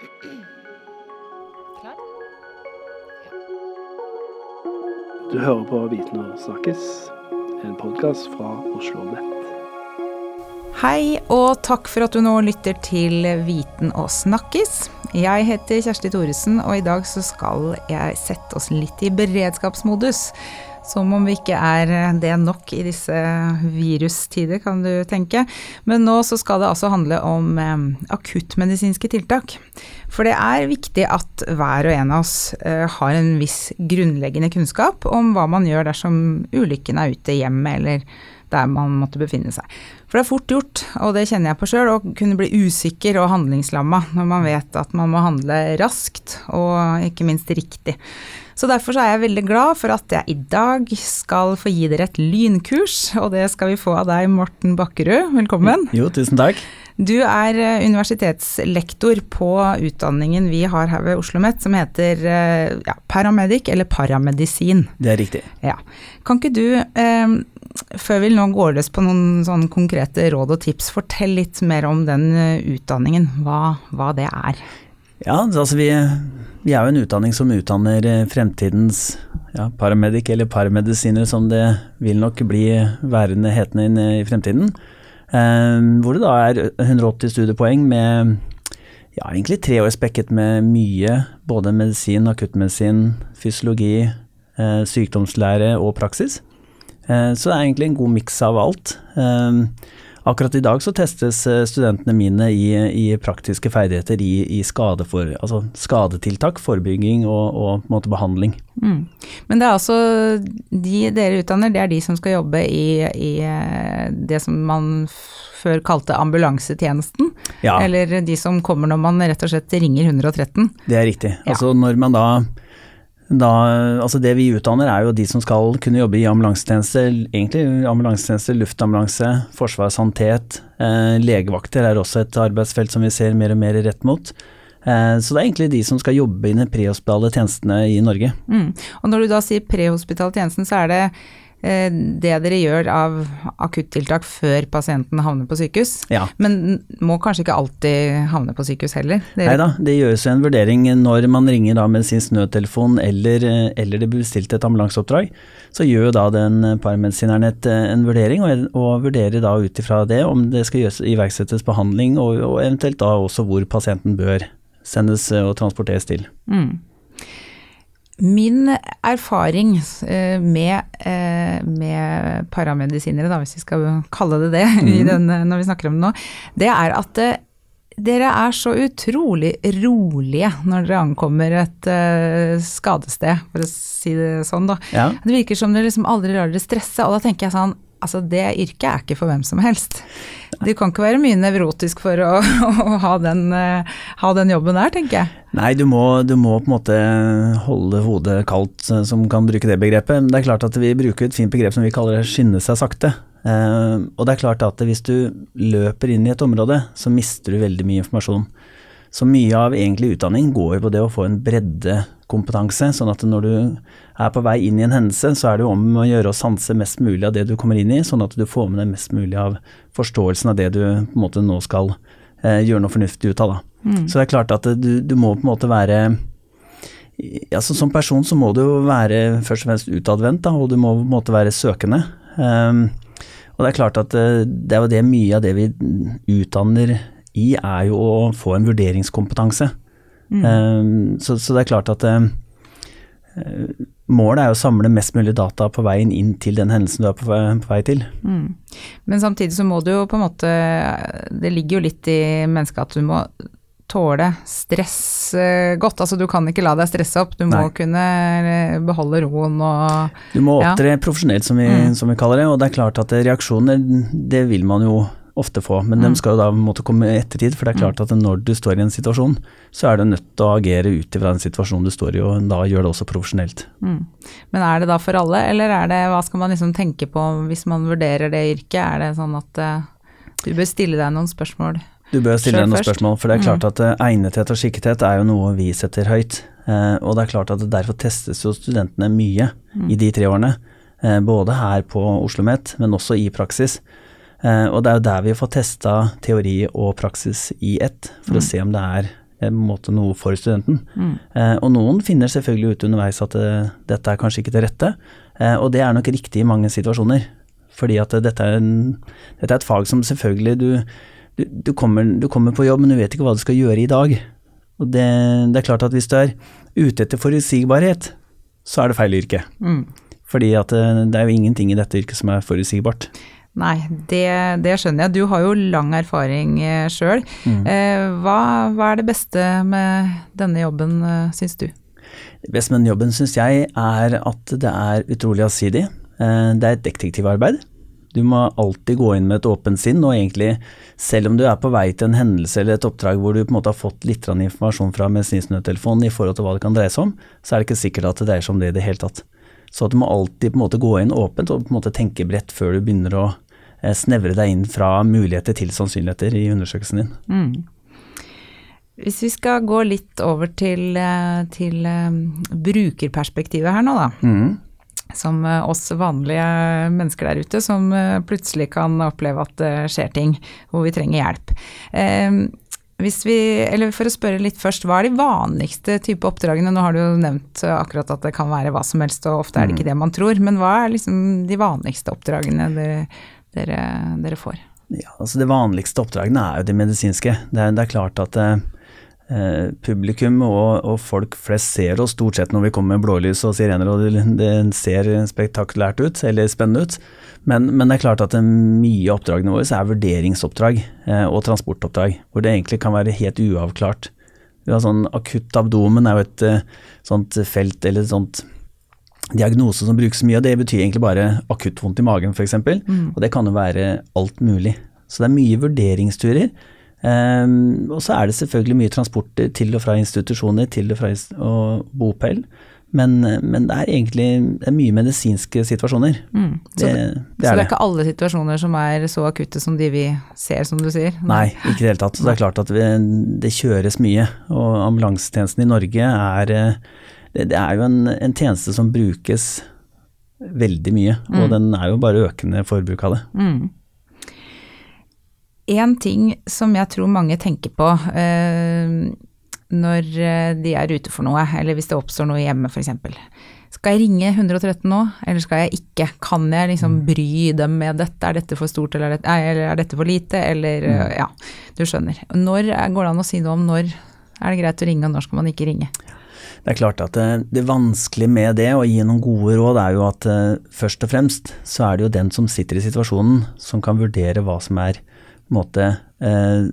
Klar? Du hører på Viten og snakkes, en podkast fra Oslo Nett. Hei, og takk for at du nå lytter til Viten og snakkes. Jeg heter Kjersti Thoresen, og i dag så skal jeg sette oss litt i beredskapsmodus. Som om vi ikke er det nok i disse virustider, kan du tenke. Men nå så skal det altså handle om eh, akuttmedisinske tiltak. For det er viktig at hver og en av oss eh, har en viss grunnleggende kunnskap om hva man gjør dersom ulykken er ute i hjemmet eller der man måtte befinne seg. For det er fort gjort, og det kjenner jeg på sjøl, å kunne bli usikker og handlingslamma når man vet at man må handle raskt og ikke minst riktig. Så derfor så er jeg veldig glad for at jeg i dag skal få gi dere et lynkurs, og det skal vi få av deg, Morten Bakkerud. Velkommen. Jo, tusen takk. Du er eh, universitetslektor på utdanningen vi har her ved Oslo OsloMet som heter eh, ja, paramedic eller paramedisin. Det er riktig. Ja. Kan ikke du, eh, før vi nå går løs på noen sånn konkrete råd og tips, fortell litt mer om den eh, utdanningen, hva, hva det er? Ja, altså vi, vi, er jo en utdanning som utdanner fremtidens ja, paramedic eller paramedisinere, som det vil nok bli værende hetende i fremtiden. Eh, hvor det da er 180 studiepoeng med ja, egentlig tre år spekket med mye, både medisin, akuttmedisin, fysiologi, eh, sykdomslære og praksis. Eh, så det er egentlig en god miks av alt. Ehm, akkurat i dag så testes eh, studentene mine i, i praktiske ferdigheter i, i skade for, altså skadetiltak, forebygging og, og måte behandling. Mm. Men det er altså de dere utdanner, det er de som skal jobbe i, i eh, det som man før kalte ambulansetjenesten? Ja. Eller de som kommer når man rett og slett ringer 113? Det er riktig. Ja. Altså når man da da, altså det vi utdanner er jo de som skal kunne jobbe i ambulansetjeneste, egentlig ambulansetjeneste, luftambulanse, forsvar. Eh, legevakter er også et arbeidsfelt som vi ser mer og mer rett mot. Eh, så det er egentlig de som skal jobbe i de prehospitale tjenestene i Norge. Mm. Og når du da sier prehospitale tjenesten, så er det det dere gjør av akuttiltak før pasienten havner på sykehus. Ja. Men må kanskje ikke alltid havne på sykehus heller? Nei da, det gjøres en vurdering når man ringer da medisinsk nødtelefon eller, eh, eller det blir bestilt et ambulanseoppdrag. Så gjør da den paramedisineren en vurdering, og, og vurderer da ut ifra det om det skal gjøres, iverksettes behandling, og, og eventuelt da også hvor pasienten bør sendes eh, og transporteres til. Mm. Min erfaring eh, med, eh, med, paramedisinere, da, hvis vi skal kalle det det mm. den, når vi snakker om det nå, det er at dere er så utrolig rolige når dere ankommer et skadested, for å si det sånn. da. Ja. Det virker som dere liksom aldri lar dere stresse, og da tenker jeg sånn altså det yrket er ikke for hvem som helst. Du kan ikke være mye nevrotisk for å, å ha, den, uh, ha, den, jobben der, tenker jeg. Nei, du må, du må, på en måte holde hodet kaldt, eh, som kan bruke det begrepet. Men det er klart at vi bruker et fint begrep som vi kaller skynde seg sakte. Uh, og det er klart at hvis du løper inn i et område, så mister du veldig mye informasjon. Så mye av egentlig utdanning går på det å få en breddekompetanse, sånn at når du er på vei inn i en hendelse, så er det jo om å gjøre å sanse mest mulig av det du kommer inn i, sånn at du får med deg mest mulig av forståelsen av det du på en måte nå skal eh, gjøre noe fornuftig ut av. Da. Mm. Så det er klart at du, du må på en måte være altså Som person så må du jo være først og fremst utadvendt, og du må på en måte være søkende. Um, og det er klart at eh, det er jo det mye av det vi utdanner i, er jo å få en vurderingskompetanse. Mm. Um, så, så, det er klart at um, Målet er å samle mest mulig data på veien inn til den hendelsen du er på på vei til. Mm. Men samtidig så må du jo på en måte Det ligger jo litt i mennesket at du må tåle stress godt. Altså du kan ikke la deg stresse opp, du må Nei. kunne beholde roen og Du må opptre ja. profesjonelt, som vi, mm. som vi, kaller det. Og det er klart at reaksjoner, det vil man jo ofte få. Men mm. de skal jo da måtte komme i ettertid, for det er klart mm. at når du står i en situasjon, så er du nødt til å agere ut ifra den situasjonen du står i, og da gjør det også profesjonelt. Mm. Men er det da for alle, eller er det, hva skal man liksom tenke på hvis man vurderer det yrket? Er det sånn at uh, du bør stille deg noen spørsmål? Du bør stille deg noen først. spørsmål, for det er klart mm. at uh, egnethet og skikkethet er jo noe vi setter høyt. Uh, og det er klart at derfor testes jo studentene mye mm. i de tre årene. både her på Oslo OsloMet, men også i praksis. Uh, og det er jo der vi får testa teori og praksis i ett, for mm. å se om det er en måte noe for studenten. Eh, og noen finner selvfølgelig ut underveis at eh, dette er kanskje ikke det rette, eh, og det er nok riktig i mange situasjoner. Fordi at eh, dette er, en, dette er et fag som selvfølgelig du, du, du, kommer, du kommer på jobb, men du vet ikke hva du skal gjøre i dag. Og det, det er klart at hvis du er ute etter forutsigbarhet, så er det feil yrke. Mm. Fordi at eh, det er jo ingenting i dette yrket som er forutsigbart. Nei, det, det skjønner jeg. Du har jo lang erfaring eh, sjøl. Mm. Eh, hva, hva er det beste med denne jobben, eh, syns du? Det beste med den jobben syns jeg er at det er utrolig allsidig. Det er et detektivarbeid. Du må alltid gå inn med et åpent sinn, og egentlig, selv om du er på vei til en hendelse eller et oppdrag hvor du på en måte har fått litt informasjon fra medisinsnødtelefonen i forhold til hva det kan dreie seg om, så er det ikke sikkert at det dreier seg om det i det hele tatt. Så at du må alltid på en måte gå inn åpent og på en måte tenke bredt før du begynner å eh, snevre deg inn fra muligheter til sannsynligheter i undersøkelsen din. Mm. Hvis vi skal gå litt over til, eh, til eh, brukerperspektivet her nå, da. Mm. Som oss vanlige mennesker der ute som plutselig kan oppleve at det skjer ting hvor vi trenger hjelp. Hvis vi, eller for å spørre litt først, hva er de vanligste type oppdragene? Nå har du jo nevnt eh, akkurat at det kan være hva som helst, og ofte er det ikke det man tror. Men hva er liksom de vanligste oppdragene dere, dere, dere får? Ja, altså Det vanligste oppdragene er jo de medisinske. Det er, det er klart at eh, eh, publikum og, og folk flest ser oss stort sett når vi kommer med blålys og sirener, og det, det ser spektakulært ut, eller spennende ut. Men, men det er klart at mye av oppdragene våre er vurderingsoppdrag eh, og transportoppdrag, hvor det egentlig kan være helt uavklart. Vi har sånn Akutt abdomen er jo et eh, sånt felt, eller sånt diagnose som brukes mye, og det betyr egentlig bare akutt vondt i magen f.eks. Mm. Og det kan jo være alt mulig. Så det er mye vurderingsturer. Um, og så er det selvfølgelig mye transporter til og fra institusjoner, til og fra og bopel. Men, men det er egentlig det er mye medisinske situasjoner. Mm. Så, Det, det, så er det er ikke alle situasjoner som er så akutte som de vi ser, som du sier? Nei, ikke i det hele tatt. Så det er klart at vi, det kjøres mye. Og ambulansetjenesten i Norge er Det, det er jo en, en tjeneste som brukes veldig mye, og Mm. den er jo bare økende forbruk av det. Mm. En ting som jeg tror mange tenker på eh, når eh, de er ute for noe, eller hvis det oppstår noe hjemme f.eks. Skal jeg ringe 113 nå, eller skal jeg ikke? Kan jeg liksom bry dem med dette? Er dette for stort, eller er dette, eller er dette for lite? Eller mm. ja, du skjønner. Når er- går det an å si noe om når er det greit å ringe, og når skal man ikke ringe? Det er klart at det, det vanskelige med det, å gi noen gode råd, er jo at eh, først og fremst så er det jo den som sitter i situasjonen, som kan vurdere hva som er måte eh,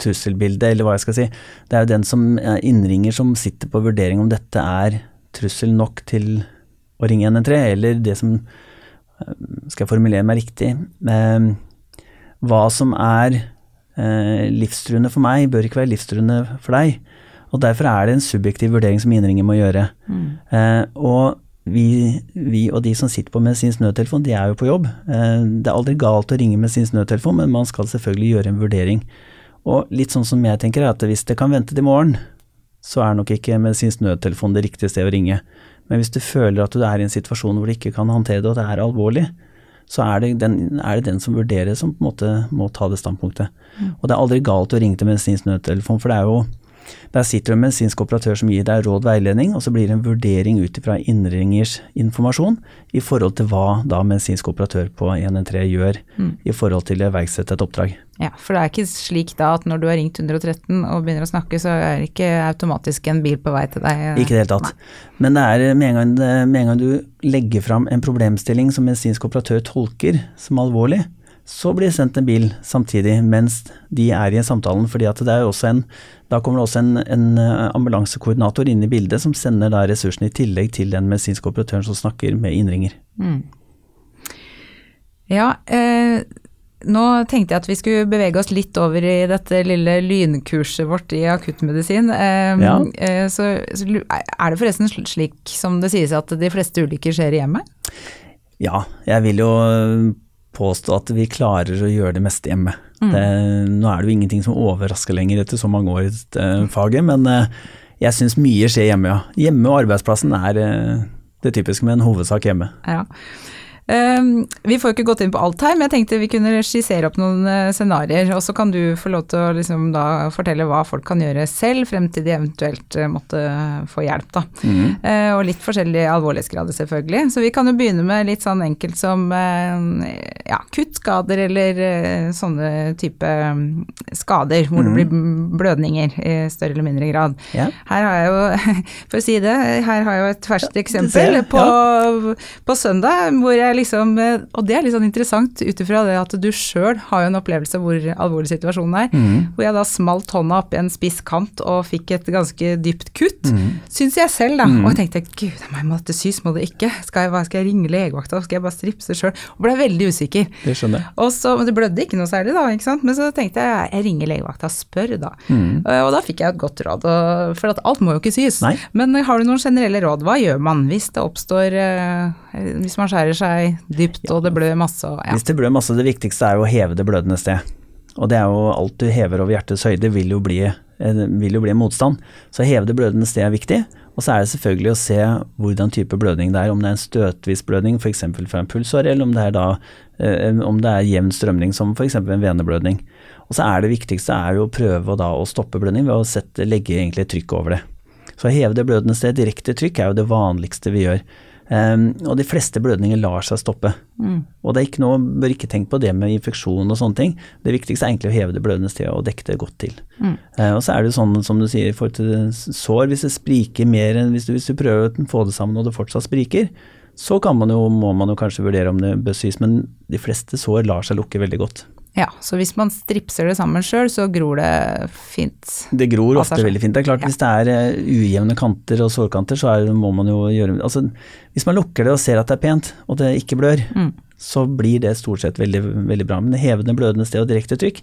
trusselbildet, eller hva jeg skal si. Det er jo den som er innringer som sitter på vurdering om dette er trussel nok til å ringe 113, eller det som eh, Skal jeg formulere meg riktig? Eh, hva som er eh, livstruende for meg, bør ikke være livstruende for deg. Og Derfor er det en subjektiv vurdering som innringer må gjøre. Eh, og vi, vi og de som sitter på medisinsk nødtelefon, de er jo på jobb. Eh, det er aldri galt å ringe medisinsk nødtelefon, men man skal selvfølgelig gjøre en vurdering. Og litt sånn som jeg tenker er at hvis det kan vente til morgen, så er nok ikke medisinsk nødtelefon det riktige stedet å ringe. Men hvis du føler at du er i en situasjon hvor du ikke kan håndtere det, og det er alvorlig, så er det, den, er det den som vurderer som på en måte må ta det standpunktet. Og det er aldri galt å ringe til medisinsk nødtelefon, for det er jo der sitter det en medisinsk operatør som gir deg råd og veiledning, og så blir det en vurdering ut ifra innringers informasjon i forhold til hva da medisinsk operatør på 113 gjør i forhold til å iverksette et oppdrag. Ja, for det er ikke slik da at når du har ringt 113 og begynner å snakke, så er det ikke automatisk en bil på vei til deg? Ikke i det hele tatt. Men det er med en, gang, med en gang du legger fram en problemstilling som medisinsk operatør tolker som alvorlig, så blir det sendt en bil samtidig mens de er i samtalen. fordi at det er også en, Da kommer det også en, en eh, ambulansekoordinator inn i bildet som sender da ressursene i tillegg til den medisinske operatøren som snakker med innringer. Mm. Ja, eh, nå tenkte jeg at vi skulle bevege oss litt over i dette lille lynkurset vårt i akuttmedisin. Eh, Ja. eh, så, så er det forresten slik som det sies at de fleste ulykker skjer i hjemmet? Ja, jeg vil jo påstå at vi klarer å gjøre det meste hjemme. Det, nå er det jo ingenting som overrasker lenger etter så mange år i dette faget, men øh, jeg syns mye skjer hjemme, ja. Hjemme og arbeidsplassen er øh, det typiske med en hovedsak hjemme. Ja. Um, vi får jo ikke gått inn på alt her, men jeg tenkte vi kunne skissere opp noen uh, scenarioer. Og så kan du få lov til å liksom, fortelle hva folk kan gjøre selv, frem til de eventuelt uh, måtte få hjelp. Da. Mm. Og litt forskjellig alvorlighetsgrader, selvfølgelig. Så vi kan jo begynne med litt sånn enkelt som ja, kuttskader eller sånne type um, skader hvor mm. det blir blødninger i større eller mindre grad. Ja. Her har jeg jo, for å si det, her har jeg jo et ferskt eksempel på, på søndag hvor jeg liksom Og det er litt sånn interessant ut ifra det at du sjøl har jo en opplevelse hvor alvorlig situasjonen er. Mm. Hvor jeg da smalt hånda opp i en spiss kant og fikk et ganske dypt kutt, mm. syns jeg selv, da. Mm. Og jeg tenkte gud jeg må dette sys, må det ikke? Skal jeg, skal jeg ringe legevakta, skal jeg bare stripse sjøl? Og ble veldig usikker. Det skjønner jeg. Og så, men det blødde ikke noe særlig da, ikke sant. Men så tenkte jeg jeg ringer legevakta spør, da. Mm. Og da fikk jeg et godt råd, for at alt må jo ikke sys. Nei. Men har du noen generelle råd? Hva gjør man hvis det oppstår eh, Hvis man skjærer seg dypt og det blør masse. Og, ja. Hvis det blør masse, det viktigste er jo å heve det blødende sted. Og det er jo alt du hever over hjertets høyde vil jo bli, eh, vil jo bli motstand. Så å heve det blødende sted er viktig. Og så er det selvfølgelig å se hvordan type blødning det er. Om det er en støtvis blødning, f.eks. fra en pulsår, eller om det er, da, eh, om det er jevn strømning, som f.eks. en veneblødning. Og så er det viktigste er jo å prøve da å stoppe blødning ved å sette, legge egentlig trykk over det. Så å heve det blødende sted, direkte trykk, er jo det vanligste vi gjør. Um, og de fleste blødninger lar seg stoppe. Mm. Og det er ikke noe, bør ikke tenke på det med infeksjon og sånne ting. Det viktigste er egentlig å heve det blødende stedet og dekke det godt til. Mm. Uh, og så er det jo sånn som du sier i forhold til sår, hvis det spriker mer enn hvis du, hvis du prøver å få det sammen og det fortsatt spriker, så man jo, må man jo kanskje vurdere om det bør sys, men de fleste sår lar seg lukke veldig godt. Ja, så hvis man stripser det sammen sjøl, så gror det fint? Det gror ofte veldig fint. Det er klart ja. Hvis det er uh, ujevne kanter og sårkanter, så er, må man jo gjøre altså, Hvis man lukker det og ser at det er pent, og det ikke blør, mm. så blir det stort sett veldig, veldig bra. Men hevende, blødende sted og direkte trykk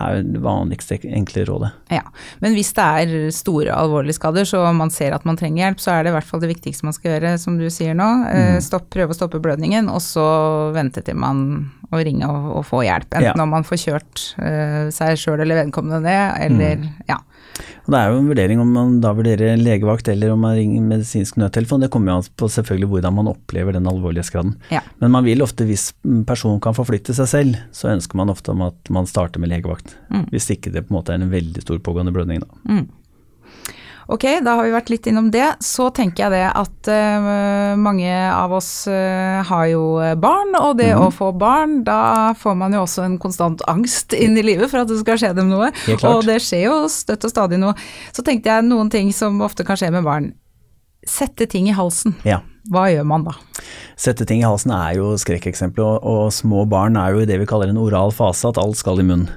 er det vanligste enkle rådet. Ja, Men hvis det er store alvorlige skader, så man ser at man trenger hjelp, så er det i hvert fall det viktigste man skal gjøre, som du sier nå. Eh, mm. Stopp, prøve å stoppe blødningen, og så vente til man å ringe og, og få hjelp. Enten ja. om man får kjørt uh, seg sjøl eller vedkommende ned, eller mm. ja. Og Det er jo en vurdering om man da vurderer legevakt eller om man ringer medisinsk nødtelefon. Det kommer jo an på selvfølgelig hvordan man opplever den alvorlighetsgraden. Ja. Men man vil ofte, hvis personen kan forflytte seg selv, så ønsker man ofte om at man starter med legevakt. Mm. Hvis ikke det på en måte er en veldig stor pågående blødning. da. Mm. Ok, da har vi vært litt innom det. Så tenker jeg det at uh, mange av oss uh, har jo barn, og det mm. å få barn, da får man jo også en konstant angst inn i livet for at det skal skje dem noe. Og det skjer jo støtt og stadig noe. Så tenkte jeg noen ting som ofte kan skje med barn. Sette ting i halsen. Ja. Hva gjør man da? Sette ting i halsen er jo skrekkeksempler, og, og små barn er jo i det vi kaller en oral fase, at alt skal i munnen.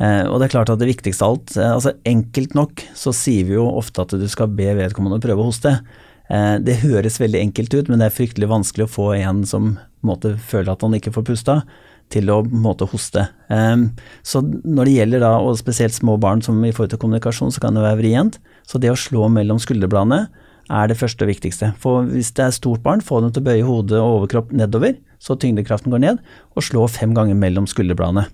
Eh, og det er klart at det viktigste av alt, eh, altså enkelt nok så sier vi jo ofte at du skal be vedkommende prøve å hoste. Eh, det høres veldig enkelt ut, men det er fryktelig vanskelig å få en som måte, føler at han ikke får pusta, til å måte, hoste. Så når det gjelder da, og spesielt små barn som i forhold til kommunikasjon, så kan det være vrient. Så det å slå mellom skulderbladene er det første og viktigste. For hvis det er stort barn, få dem til å bøye hodet og overkropp nedover, så tyngdekraften går ned, og slå fem ganger mellom skulderbladene.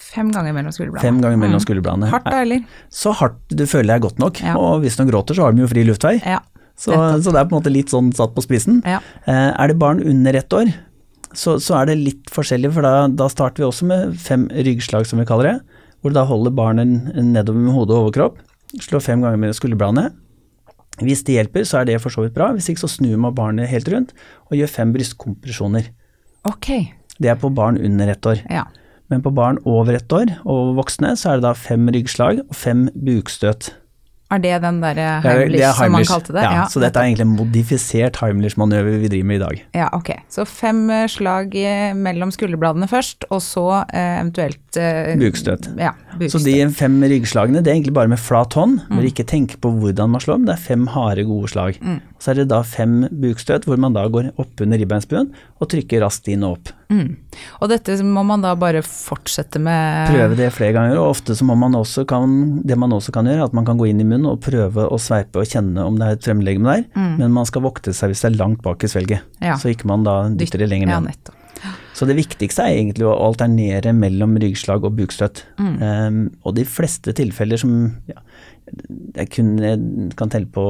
Fem ganger mellom skulderbladene. Fem ganger mellom mm. skulderbladene. Hardt da, eller? Så hardt du føler er godt nok. Ja. Og hvis noen gråter, så har de jo fri luftvei. Ja, så, så, det er på en måte litt sånn satt på spissen. Ja. Eh, er det barn under ett år, så, så, er det litt forskjellig, for da, da, starter vi også med fem ryggslag, som vi kaller det. Hvor du da holder barnet nedover med hode og overkropp. Slår fem ganger mellom skulderbladene. Hvis det hjelper, så er det for så vidt bra. Hvis ikke, så snur man barnet helt rundt og gjør fem brystkompresjoner. Ok. Det er på barn under ett år. Ja. Men på barn over ett år og voksne så er det da fem ryggslag og fem bukstøt. Er det den derre Heimlich, som man kalte det? Ja, ja, så dette er egentlig en modifisert Heimlich-manøver vi driver med i dag. Ja, ok. Så fem eh, slag mellom skulderbladene først, og så eh, eventuelt eh, Bukstøt. Ja, bukstøt. Så de fem ryggslagene, det er egentlig bare med flat hånd, mm. hvor ikke tenker på hvordan man slår, men det er fem harde, gode slag. Mm. Så er det da fem bukstøt, hvor man da går opp under ribbeinsbuen og trykker raskt inn og opp. Mm. Og dette må man da bare fortsette med Prøve det flere ganger, og ofte så må man også kan, det man også kan gjøre, at man kan gå inn i munnen og prøve å sveipe og kjenne om det er et fremmedlegeme der, mm. men man skal vokte seg hvis det er langt bak i svelget, ja. så ikke man da dytter det lenger ned. Ja, så det viktigste er egentlig å alternere mellom ryggslag og bukstøtt. Mm. Um, og de fleste tilfeller som ja, jeg, kun, jeg kan telle på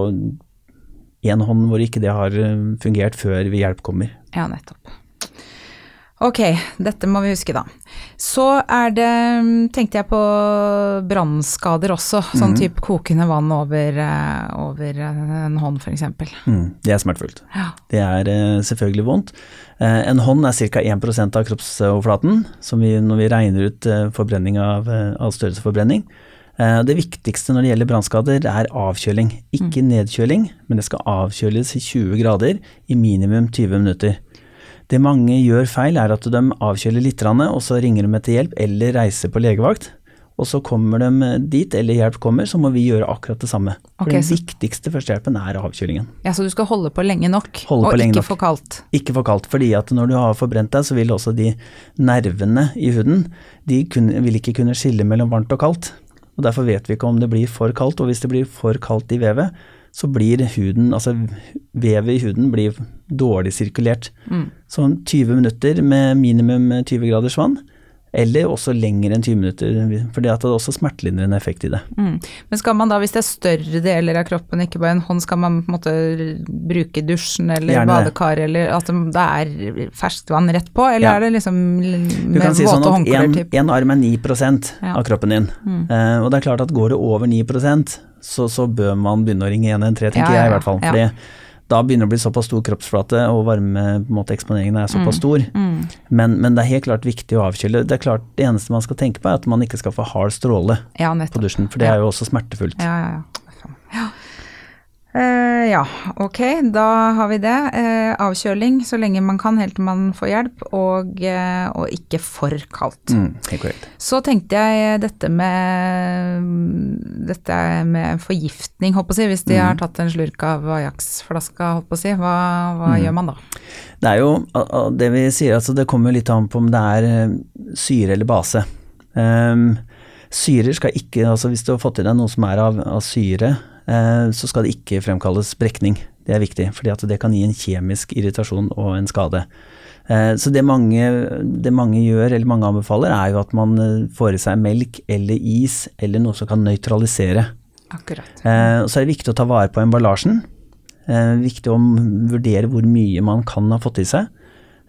én hånd hvor ikke det har eh, fungert før vi hjelp kommer. Ja, nettopp. Ok, dette må vi huske, da. Så er det, tenkte jeg på brannskader også. Sånn Mhm. type kokende vann over, eh, over en hånd, f.eks. Mm, det er smertefullt. Ja. Det er eh, selvfølgelig vondt. Eh, en hånd er ca. 1% av kroppsoverflaten, som vi, når vi regner ut eh, forbrenning av, eh, av størrelse forbrenning. det viktigste når det gjelder brannskader, er avkjøling. Ikke nedkjøling, men det skal avkjøles i 20 grader i minimum 20 minutter. Det mange gjør feil, er at de avkjøler litt, og så ringer de etter hjelp eller reiser på legevakt. Og så kommer de dit, eller hjelp kommer, så må vi gjøre akkurat det samme. For okay, Den så- viktigste førstehjelpen er avkjølingen. Ja, Så du skal holde på lenge nok, Holde og ikke nok. for kaldt. Ikke for kaldt, fordi at når du har forbrent deg, så vil også de nervene i huden de kun, vil ikke kunne skille mellom varmt og kaldt. Og Derfor vet vi ikke om det blir for kaldt, og hvis det blir for kaldt i vevet, så blir huden, altså vevet i huden blir dårlig sirkulert. Mm. Så 20 minutter med minimum 20 graders vann, eller også lenger enn 20 minutter, for det er også smertelindrende effekt i det. Mm. Men skal man da, hvis det er større deler av kroppen, ikke bare en hånd, skal man på en måte bruke dusjen eller Gjerne badekar, eller at det er ferskvann rett på, eller Ja. er det liksom Du med kan si våte sånn at håndklær? en, typ? en arm er 9 Ja. av kroppen din. Mm. uh, og det er klart at går det over 9% så, så bør man begynne å ringe 113, tenker Ja, jeg i hvert fall. Fordi da begynner det å bli såpass stor kroppsflate, og varmeeksponeringen er såpass stor. Mm. Men, men det er helt klart viktig å avkjøle. Det er klart det eneste man skal tenke på, er at man ikke skal få hard stråle Ja, på dusjen, for det er jo også smertefullt. Ja, ja, ja. Faen. Ja. Eh, ja, ok, da har vi det. Eh, avkjøling så lenge man kan, helt til man får hjelp, og, eh, og ikke for kaldt. Mm. Så tenkte jeg dette med dette med forgiftning, å si. Hvis de har tatt en slurk av Ajax-flaska, å si. Hva, hva gjør man da? Det er jo det vi sier, altså det kommer litt an på om det er syre eller base. Um, syrer skal ikke, altså hvis du har fått i deg noe som er av, av syre, så skal det ikke fremkalles brekning. Det er viktig, for det kan gi en kjemisk irritasjon og en skade. Eh, så det mange, det mange gjør, eller mange anbefaler, er jo at man eh, får i seg melk eller is, eller noe som kan nøytralisere. Akkurat. Eh, og så er det viktig å ta vare på emballasjen. Eh, viktig å vurdere hvor mye man kan ha fått i seg.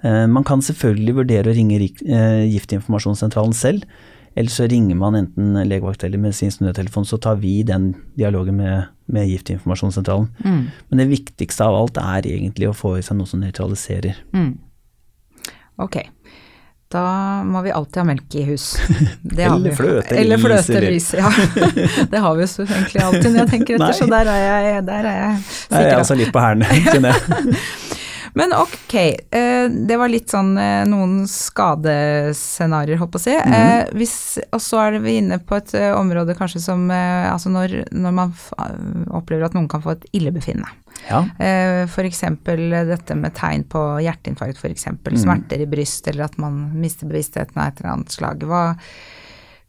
Eh, man kan selvfølgelig vurdere å ringe eh, Giftinformasjonssentralen selv, eller så ringer man enten legevakt eller medisinsk nødtelefon, så tar vi den dialogen med, med Giftinformasjonssentralen. Mm. Men det viktigste av alt er egentlig å få i seg noe som nøytraliserer. Mm. Ok. Da må vi alltid ha melk i hus. Det Eller fløte eller fløte eller- Ja. Det har vi jo egentlig alltid når jeg tenker etter, så der er jeg, der er jeg Der er jeg altså litt på hælene, kjenner jeg. Men ok, eh, det var litt sånn eh, noen skadescenarioer, håper jeg å si. Mhm. Eh, og så er vi inne på et område kanskje som Altså når, når man opplever at noen kan få et illebefinnende. Ja. Eh, F.eks. dette med tegn på hjerteinfarkt, f.eks. Mm. Smerter i bryst, eller at man mister bevisstheten av et eller annet slag. Hva,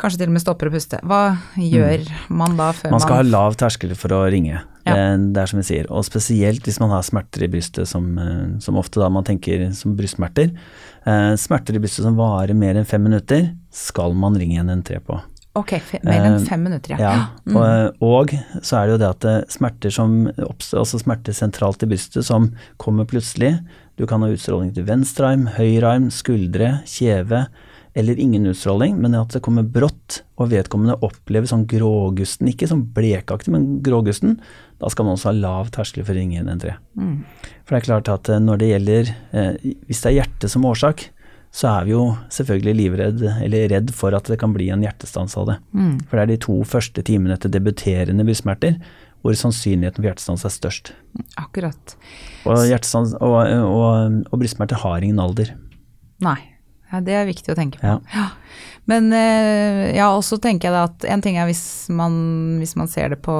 kanskje til og med stopper å puste. Hva gjør man da før man Man skal ha lav terskel for å ringe. Ja. Eh, Det er som vi sier. Og spesielt hvis man har smerter i brystet, som, eh, som ofte da man tenker som brystsmerter. Eh, Smerter i brystet som varer mer enn fem minutter, skal man ringe 113 på. Ok, mer enn fem minutter, ja. Ja, Mm. og, og så er det jo det at smerter som oppstår, altså smerter sentralt i brystet som kommer plutselig. Du kan ha utstråling til venstre arm, høyre arm, skuldre, kjeve, eller ingen utstråling, men at det kommer brått, og vedkommende opplever sånn grågusten, ikke sånn blekaktig, men grågusten, da skal man også ha lav terskel for å ringe 113. Mm. For det er klart at eh, når det gjelder, eh, hvis det er hjertet som årsak, så er vi jo selvfølgelig livredd, eller redd for at det kan bli en hjertestans av det. Mm. For det er de to første timene etter debuterende brystsmerter hvor sannsynligheten for hjertestans er størst. Akkurat. Og, og, og, og brystsmerter har ingen alder. Nei. Ja, det er viktig å tenke på. Ja. Ja. Men eh, ja, også tenker jeg da at en ting er hvis man, hvis man ser det på,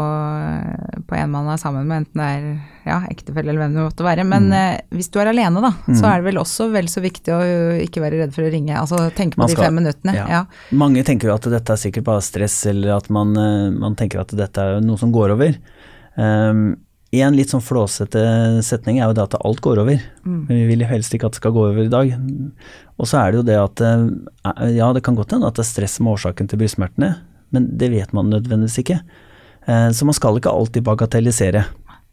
på en man er sammen med, enten det er ja, ektefelle eller hvem det måtte være. Men Mm. eh, hvis du er alene, da, så er det vel også vel så viktig å ikke være redd for å ringe. Altså tenke på skal, de fem minuttene. ja. Ja. Mange tenker jo at dette er sikkert bare stress, eller at man, eh, man tenker at dette er noe som går over. Um, en litt sånn flåsete setning er jo det at alt går over. Mm. Men vi vil helst ikke at det skal gå over i dag. Og så er det jo det at eh, ja, det kan godt hende at det er stress som er årsaken til brystsmertene, men det vet man nødvendigvis ikke. Eh, Så man skal ikke alltid bagatellisere.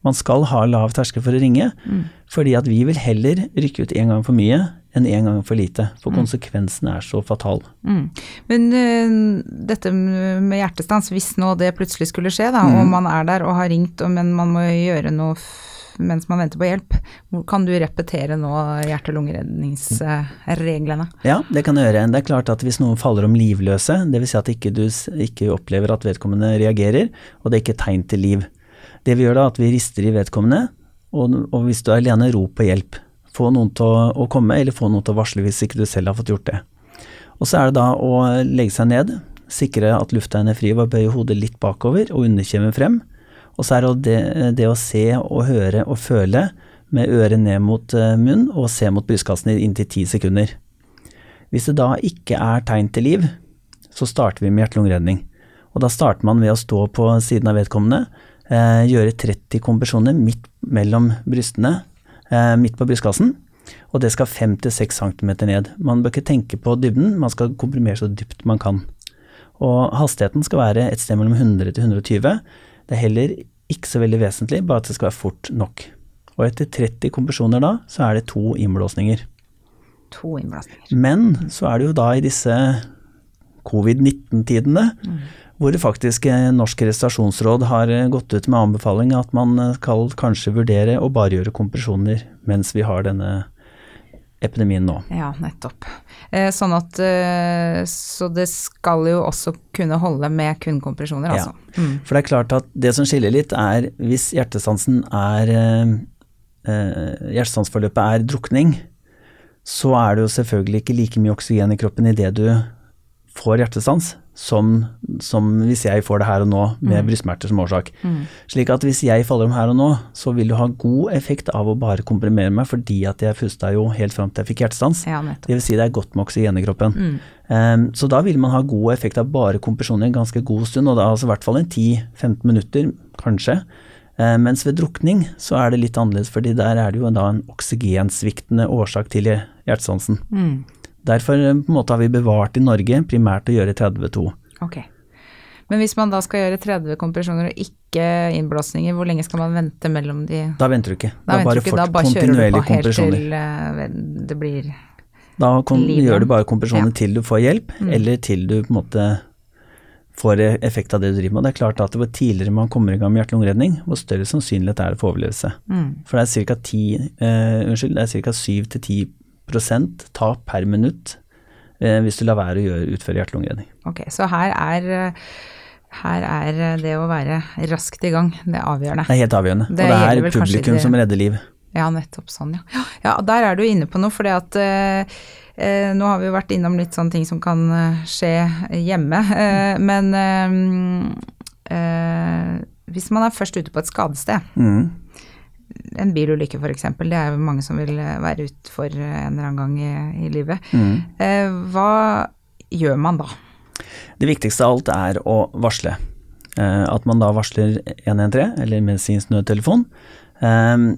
Man skal ha lav terskel for å ringe, Mm. fordi at vi vil heller rykke ut én gang for mye enn én gang for lite. For Mm. konsekvensen er så fatal. Mm. Men uh, dette med hjertestans, hvis nå det plutselig skulle skje, da, Mm. og man er der og har ringt, men man må gjøre noe mens man venter på hjelp, kan du repetere nå hjerte-lungeredningsreglene? Ja, det kan jeg gjøre. Det er klart at hvis noen faller om livløse, dvs. Si at ikke du ikke opplever at vedkommende reagerer, og det er ikke tegn til liv. Det vi gjør da, er at vi rister i vedkommende, og, og hvis du er alene, rop på hjelp. Få noen til å, å komme, eller få noen til å varsle hvis ikke du selv har fått gjort det. Og så er det da å legge seg ned, sikre at lufta er fri ved å bøye hodet litt bakover og underkjeven frem. Og så er det det, det å se og høre og føle med øret ned mot eh, munn og se mot brystkassen i inntil ti sekunder. Hvis det da ikke er tegn til liv, så starter vi med hjerte-lungeredning. Og da starter man ved å stå på siden av vedkommende, eh, gjøre 30 kompresjoner midt mellom brystene, eh, midt på brystkassen, og det skal 5-6 cm ned. Man bør ikke tenke på dybden, man skal komprimere så dypt man kan. Og hastigheten skal være et sted mellom 100 til 120. Det er heller ikke så veldig vesentlig, bare at det skal være fort nok. Og etter 30 kompresjoner da, så er det to innblåsninger. To innblåsninger. Men så er det jo da i disse covid-19-tidene hvor faktisk eh, Norsk Restasjonsråd har eh, gått ut med anbefaling at man eh, skal kanskje vurdere å bare gjøre kompresjoner mens vi har denne epidemien nå. Ja, nettopp. Sånn at Så det skal jo også kunne holde med kun kompresjoner, Ja. altså. Mm. For det er klart at det som skiller litt er hvis hjertestansen er Hjertestansforløpet er drukning, så er det jo selvfølgelig ikke like mye oksygen i kroppen idet du får hjertestans, som, som hvis jeg får det her og nå med brystsmerter som årsak. Slik at hvis jeg faller om her og nå, så vil du ha god effekt av å bare komprimere meg, fordi at jeg pusta jo helt fram til jeg fikk hjertestans. Ja. Det vil si det er godt med oksygen i kroppen. Um, så da vil man ha god effekt av bare kompresjoner en ganske god stund, og da altså i hvert fall en 10-15 minutter, kanskje. Uh, mens ved drukning så er det litt annerledes, fordi der er det jo da en oksygensviktende årsak til hjertestansen. Mm. Derfor uh, på en måte har vi bevart i Norge primært å gjøre 32. Okay. Men hvis man da skal gjøre 30 kompresjoner og ikke innblåsninger, hvor lenge skal man vente mellom de Da venter du ikke. Da, da, bare ikke, da bare kjører du på helt til eh, det blir Da kom, gjør du bare kompresjoner Ja. Mm. til du får hjelp, eller til du på en måte får effekt av det du driver med. Det er klart at hvor tidligere man kommer i gang med hjerte-lungeredning, hvor større sannsynlighet er det for overlevelse. mm. For det er ca. 10, eh, unnskyld, det er ca. 7-10 tap per minutt eh, hvis du lar være å gjøre, utføre hjerte-lungeredning. Ok, så her er, her er det å være raskt i gang, det er avgjørende. Det er helt avgjørende. Det og det er publikum det- som redder liv. Ja, nettopp sånn, ja. Ja, der er du inne på noe, fordi at eh, eh, nå har vi jo vært innom litt sånne ting som kan eh, skje hjemme, eh, men eh, eh, hvis man er først ute på et skadested, Mm. En bilulykke f.eks., det er jo mange som vil eh, være utfor for en eller annen gang i, i livet, Mm. eh, hva gjør man da? Det viktigste av alt er å varsle. Eh, at man da varsler 113, eller medisinsk nødtelefon. Eh,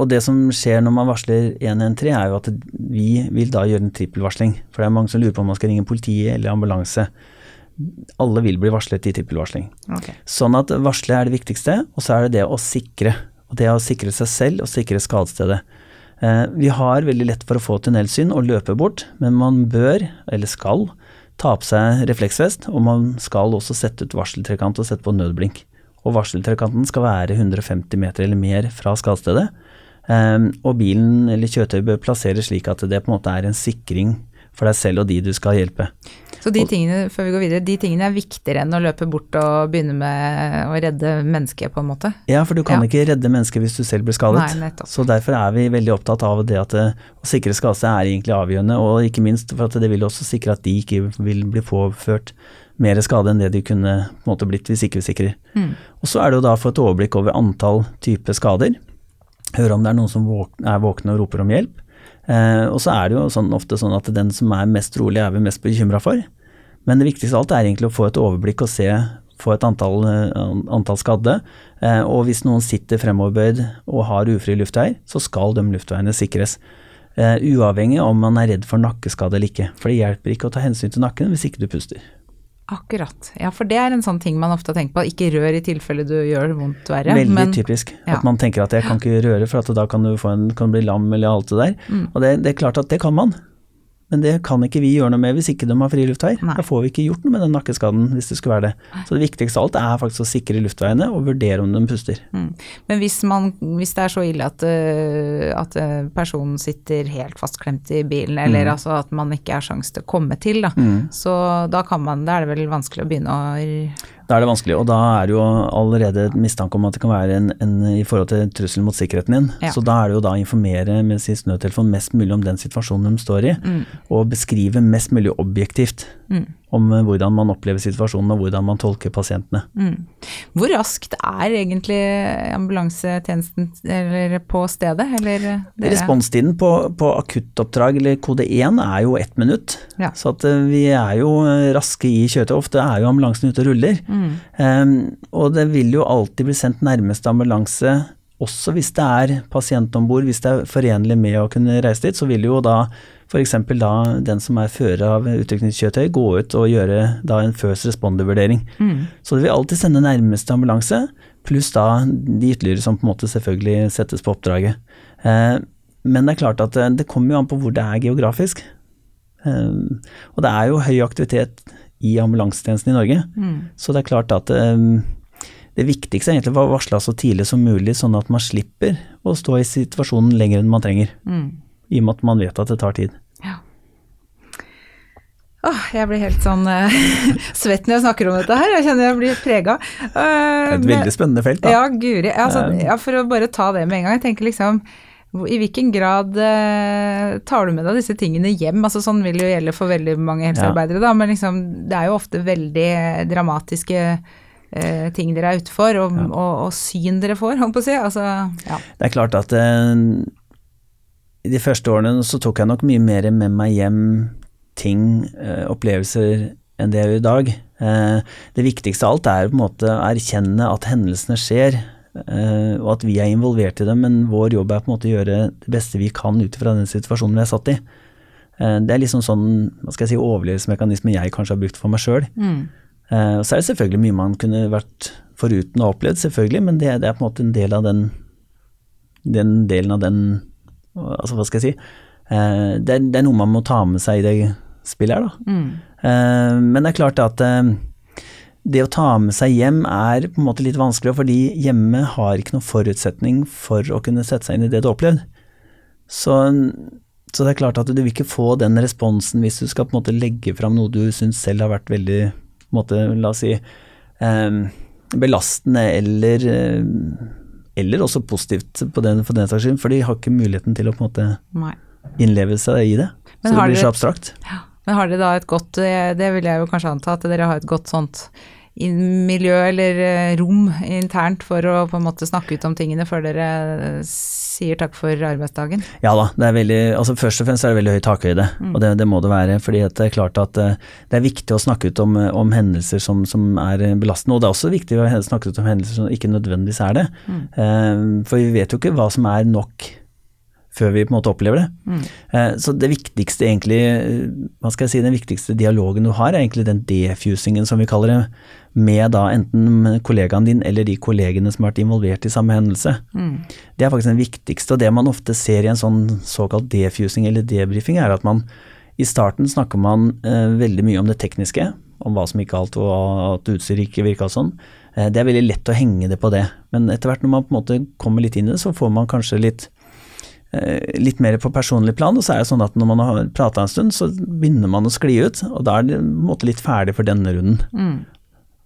og det som skjer når man varsler 113, er jo at vi vil da gjøre en trippelvarsling. For det er mange som lurer på om man skal ringe politiet eller ambulanse. Alle vil bli varslet i trippelvarsling. Okay. Sånn at varsle er det viktigste, og så er det det å sikre. Og det er å sikre seg selv og sikre skadestedet. Eh, vi har veldig lett for å få tunnelsyn og løpe bort, men man bør, eller skal, ta på seg refleksvest, og man skal også sette ut varseltrekant og sette på nødblink. Og varseltrekanten skal være 150 meter eller mer fra skadestedet. Eh, og bilen eller kjøretøyet bør plasseres slik at det på en måte er en sikring for deg selv og de du skal hjelpe. Så de tingene, før vi går videre, de tingene er viktigere enn å løpe bort og begynne med å redde mennesket, på en måte? Ja, for du kan Ja. ikke redde mennesket hvis du selv blir skadet. Nei, nettopp. så derfor er vi veldig opptatt av det at eh, å sikre skade er egentlig avgjørende, og ikke minst for at det vil også sikre at de ikke vil bli påført mer skade enn det de kunne måte blitt hvis ikke vi sikrer. Mm. Og så er det jo da å få et overblikk over antall type skader, høre om det er noen som er våkne og roper om hjelp. Eh, og så er det jo sånn, ofte sånn at den som er mest rolig er vi mest bekymra for. Men det viktigste av alt er egentlig å få et overblikk og se, få et antall, eh, antall skadde. Eh, og hvis noen sitter fremoverbøyd og har ufri luftveier, så skal de luftveiene sikres. Eh, uavhengig om man er redd for nakkeskade eller ikke. For det hjelper ikke å ta hensyn til nakken hvis ikke du puster. Akkurat. Ja, for det er en sånn ting man ofte har tenkt på. Ikke rør i tilfelle du gjør vondt verre. Veldig men, typisk. ja. At man tenker at jeg kan ikke røre, for at da kan du, få en, kan du bli lam eller alt det der. Mm. Og det, det er klart at det kan man. Men det kan ikke vi gjøre noe med hvis ikke de har frie luftveier. Nei. Da får vi ikke gjort noe med den nakkeskaden hvis det skulle være det. Så det viktigste av alt er faktisk å sikre luftveiene og vurdere om de puster. Mm. Men hvis, man, hvis det er så ille at, øh, at øh, personen sitter helt fastklemt i bilen, eller Mm. altså at man ikke har sjanse til å komme til, da, så da kan man, da er det vel vanskelig å begynne å Da er det vanskelig, og da er det jo allerede mistanke om at det kan være en, en i forhold til trussel mot sikkerheten din. Ja. Så da er det jo da å informere med sin nødtelefon mest mulig om den situasjonen de står i, og beskrive mest mulig objektivt Mm. Om eh, hvordan man opplever situasjonen og hvordan man tolker pasientene. Mm. Hvor raskt er egentlig ambulansetjenesten eller på stedet, eller. Responstiden på, på akuttoppdrag eller kode 1 er jo ett minutt. Ja. Så eh, vi er jo eh, raske i kjøretøy. Ofte er jo ambulansen ute og ruller. Mm. Um, og det vil jo alltid bli sendt nærmeste ambulanse, også hvis det er pasient om bord. Hvis det er forenlig med å kunne reise dit, så vil jo da f.eks. da den som er fører av utrykningskjøretøy gå ut og gjøre da en first responder-vurdering. Mm. Så det vil alltid sende nærmeste ambulanse, pluss da de ytterligere som på en måte selvfølgelig settes på oppdraget. Eh, men det er klart at eh, det kommer jo an på hvor det er geografisk. Eh, og det er jo høy aktivitet i ambulansetjenesten i Norge, Mm. så det er klart at eh, det viktigste er egentlig å varsle så tidlig som mulig, sånn at man slipper å stå i situasjonen lenger enn man trenger, Mm. i og med at man vet at det tar tid. Ja. Åh, jeg blir helt sånn uh, svett når jeg snakker om dette her. Jeg kjenner jeg blir prega. Det er et veldig spennende felt, da. Ja, guri. Altså, ja, for å bare ta det med en gang. Jeg tenker liksom i hvilken grad eh, tar du med deg disse tingene hjem? Altså, sånn vil jo gjelde for veldig mange helsearbeidere, da, men liksom, det er jo ofte veldig dramatiske eh, ting dere er ute for, og, og, og syn dere får, holdt på å si. Altså, ja. Det er klart at eh, de første årene så tok jeg nok mye mer med meg hjem ting, eh, opplevelser, enn det jeg gjør i dag. Eh, det viktigste av alt er på en måte å erkjenne at hendelsene skjer, eh, og at vi er involvert i dem, men vår jobb er på en måte å gjøre det beste vi kan ut fra den situasjonen vi er satt i. Det er liksom sånn hva skal jeg si, overlevelsesmekanisme jeg kanskje har brukt for meg sjøl. Mm. Og så er det selvfølgelig mye man kunne vært foruten og opplevd, selvfølgelig, men det, det er på en måte en del av den, den delen av den Altså, hva skal jeg si eh, det, er, det er noe man må ta med seg i det spillet her, da. Mm. Eh, men det er klart at eh, det å ta med seg hjem er på en måte litt vanskelig, fordi hjemme har ikke noen forutsetning for å kunne sette seg inn i det du har opplevd. Så, så det er klart at du vil ikke få den responsen hvis du skal på en måte legge fram noe du syns selv har vært veldig på en måte, la oss si, eh, belastende eller, eh, eller også positivt på den, for den saks skyld, for de har ikke muligheten til å på en måte Nei. innleve seg i det. Men så det blir så abstrakt. Ja. Men har dere da et godt, eh, det vil jeg jo kanskje anta, at dere har et godt sånt miljø eller eh, rom internt for å på en måte snakke ut om tingene før dere sier takk for arbeidsdagen? Ja da, det er veldig, altså først og fremst er det veldig høy takhøyde, og det, det må det være. fordi det er klart at eh, det er viktig å snakke ut om, eh, om hendelser som, som er belastende, og det er også viktig å snakke ut om hendelser som ikke nødvendigvis er det. Mm. for vi vet jo ikke hva som er nok før vi på en måte opplever det. Eh, Så det viktigste egentlig, hva skal jeg si, den viktigste dialogen du har er egentlig den defusingen som vi kaller det, med da enten kollegaen din eller de kollegene som har vært involvert i samme hendelse. Det er faktisk den viktigste, og det man ofte ser i en sånn såkalt defusing eller debrifing, er at man i starten snakker man eh, veldig mye om det tekniske, om hva som gikk galt og at utstyret ikke virka sånn. Eh, det er veldig lett å henge det på det, men etter hvert når man på en måte kommer litt inn i det, så får man kanskje litt litt mer på personlig plan, og så er det sånn at når man har prata en stund, så begynner man å skli ut, og da er det på en måte litt ferdig for denne runden.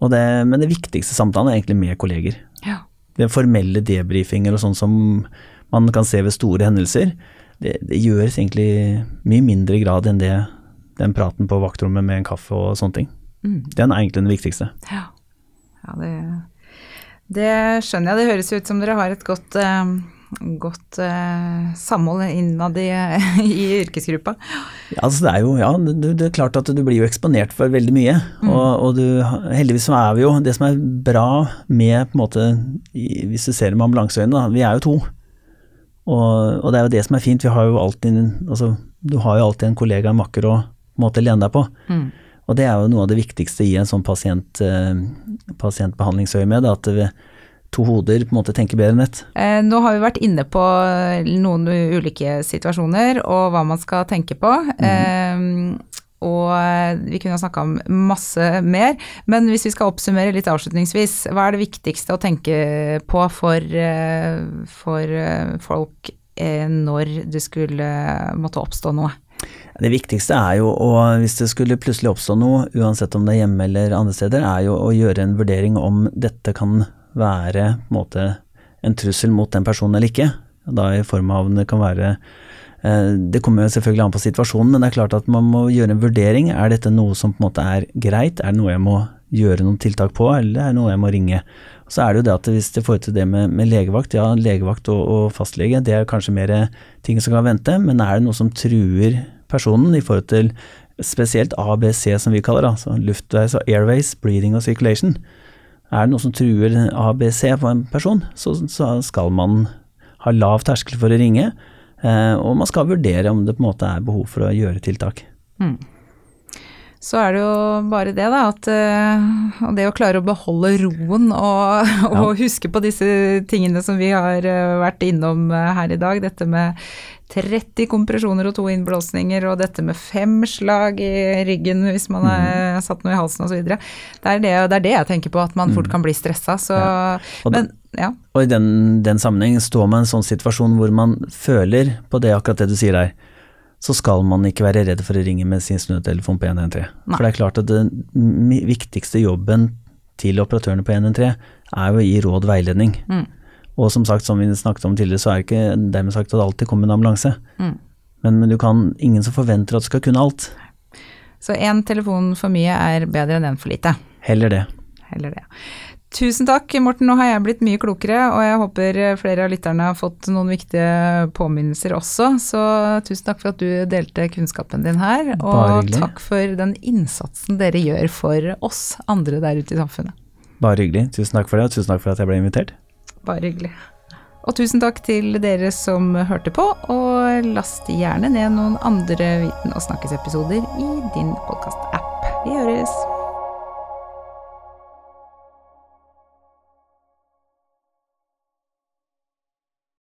Og det, men det viktigste samtalen er egentlig med kolleger. Ja. Det formelle debrifinger og sånn som man kan se ved store hendelser, det, det gjøres egentlig mye mindre grad enn det den praten på vaktrommet med en kaffe og sånne ting. Den er egentlig den viktigste. Ja, ja det, det skjønner jeg. Det høres ut som dere har et godt, eh, godt eh, samhold innad i, i yrkesgruppa. Ja, altså det er jo, ja, det, det er klart at du blir jo eksponert for veldig mye, og, og du, heldigvis så er vi jo, det som er bra med, på en måte, hvis du ser med ambulanseøyne, vi er jo to. Og, og det er jo det som er fint, vi har jo alltid, altså, du har jo alltid en kollega, en makker å måtte måte lene deg på. Og det er jo noe av det viktigste i en sånn pasient, eh, pasientbehandlingsøyemed, at vi, to hoder på en måte tenker bedre enn ett. Eh, nå har vi vært inne på noen ulike situasjoner og hva man skal tenke på. Mm. og vi kunne ha snakka om masse mer, men hvis vi skal oppsummere litt avslutningsvis, hva er det viktigste å tenke på for, for folk når det skulle måtte oppstå noe? Det viktigste er jo å, hvis det skulle plutselig oppstå noe, uansett om det er hjemme eller andre steder, er jo å gjøre en vurdering om dette kan være på en, måte, en trussel mot den personen eller ikke. Da i form av det kan være eh, Det kommer selvfølgelig an på situasjonen, men det er klart at man må gjøre en vurdering. Er dette noe som på en måte er greit? Er det noe jeg må gjøre noen tiltak på, eller er det noe jeg må ringe? Så er det jo det at hvis det får til det med, med legevakt, ja legevakt og, og, fastlege, det er kanskje mer ting som kan vente, men er det noe som truer personen i forhold til spesielt ABC som vi kaller det, altså luftveis og airways, breathing og circulation, er det noe som truer ABC på en person, så, så skal man ha lav terskel for å ringe, eh, og man skal vurdere om det på en måte er behov for å gjøre tiltak. Mm. Så er det jo bare det, da, at uh, det å klare å beholde roen og, og ja. huske på disse tingene som vi har uh, vært innom her i dag, dette med 30 kompresjoner og to innblåsninger, og dette med fem slag i ryggen hvis man har mm. satt noe i halsen osv. Det, er det, det er det jeg tenker på, at man fort mm. kan bli stressa. Så, ja. Og, men, ja. og i den, den sammenheng står man i en sånn situasjon hvor man føler på det akkurat det du sier der, så skal man ikke være redd for å ringe med sin snøtelefon på 113. For det er klart at den viktigste jobben til operatørene på 113 er jo å gi råd og veiledning. Mm. Og som sagt, som vi snakket om tidligere, så er det ikke dermed sagt at det alltid kommer en ambulanse. Mm. Men, men, du kan ingen som forventer at du skal kunne alt. Så én telefon for mye er bedre enn én for lite? Heller det. Heller det. Tusen takk, Morten. Nå har jeg blitt mye klokere, og jeg håper flere av lytterne har fått noen viktige påminnelser også. Så tusen takk for at du delte kunnskapen din her, og takk for den innsatsen dere gjør for oss andre der ute i samfunnet. Bare hyggelig. Tusen takk for det, og tusen takk for at jeg ble invitert. Bare hyggelig. Og tusen takk til dere som hørte på, og last gjerne ned noen andre Viten og snakkes-episoder i din podkast-app. Vi høres!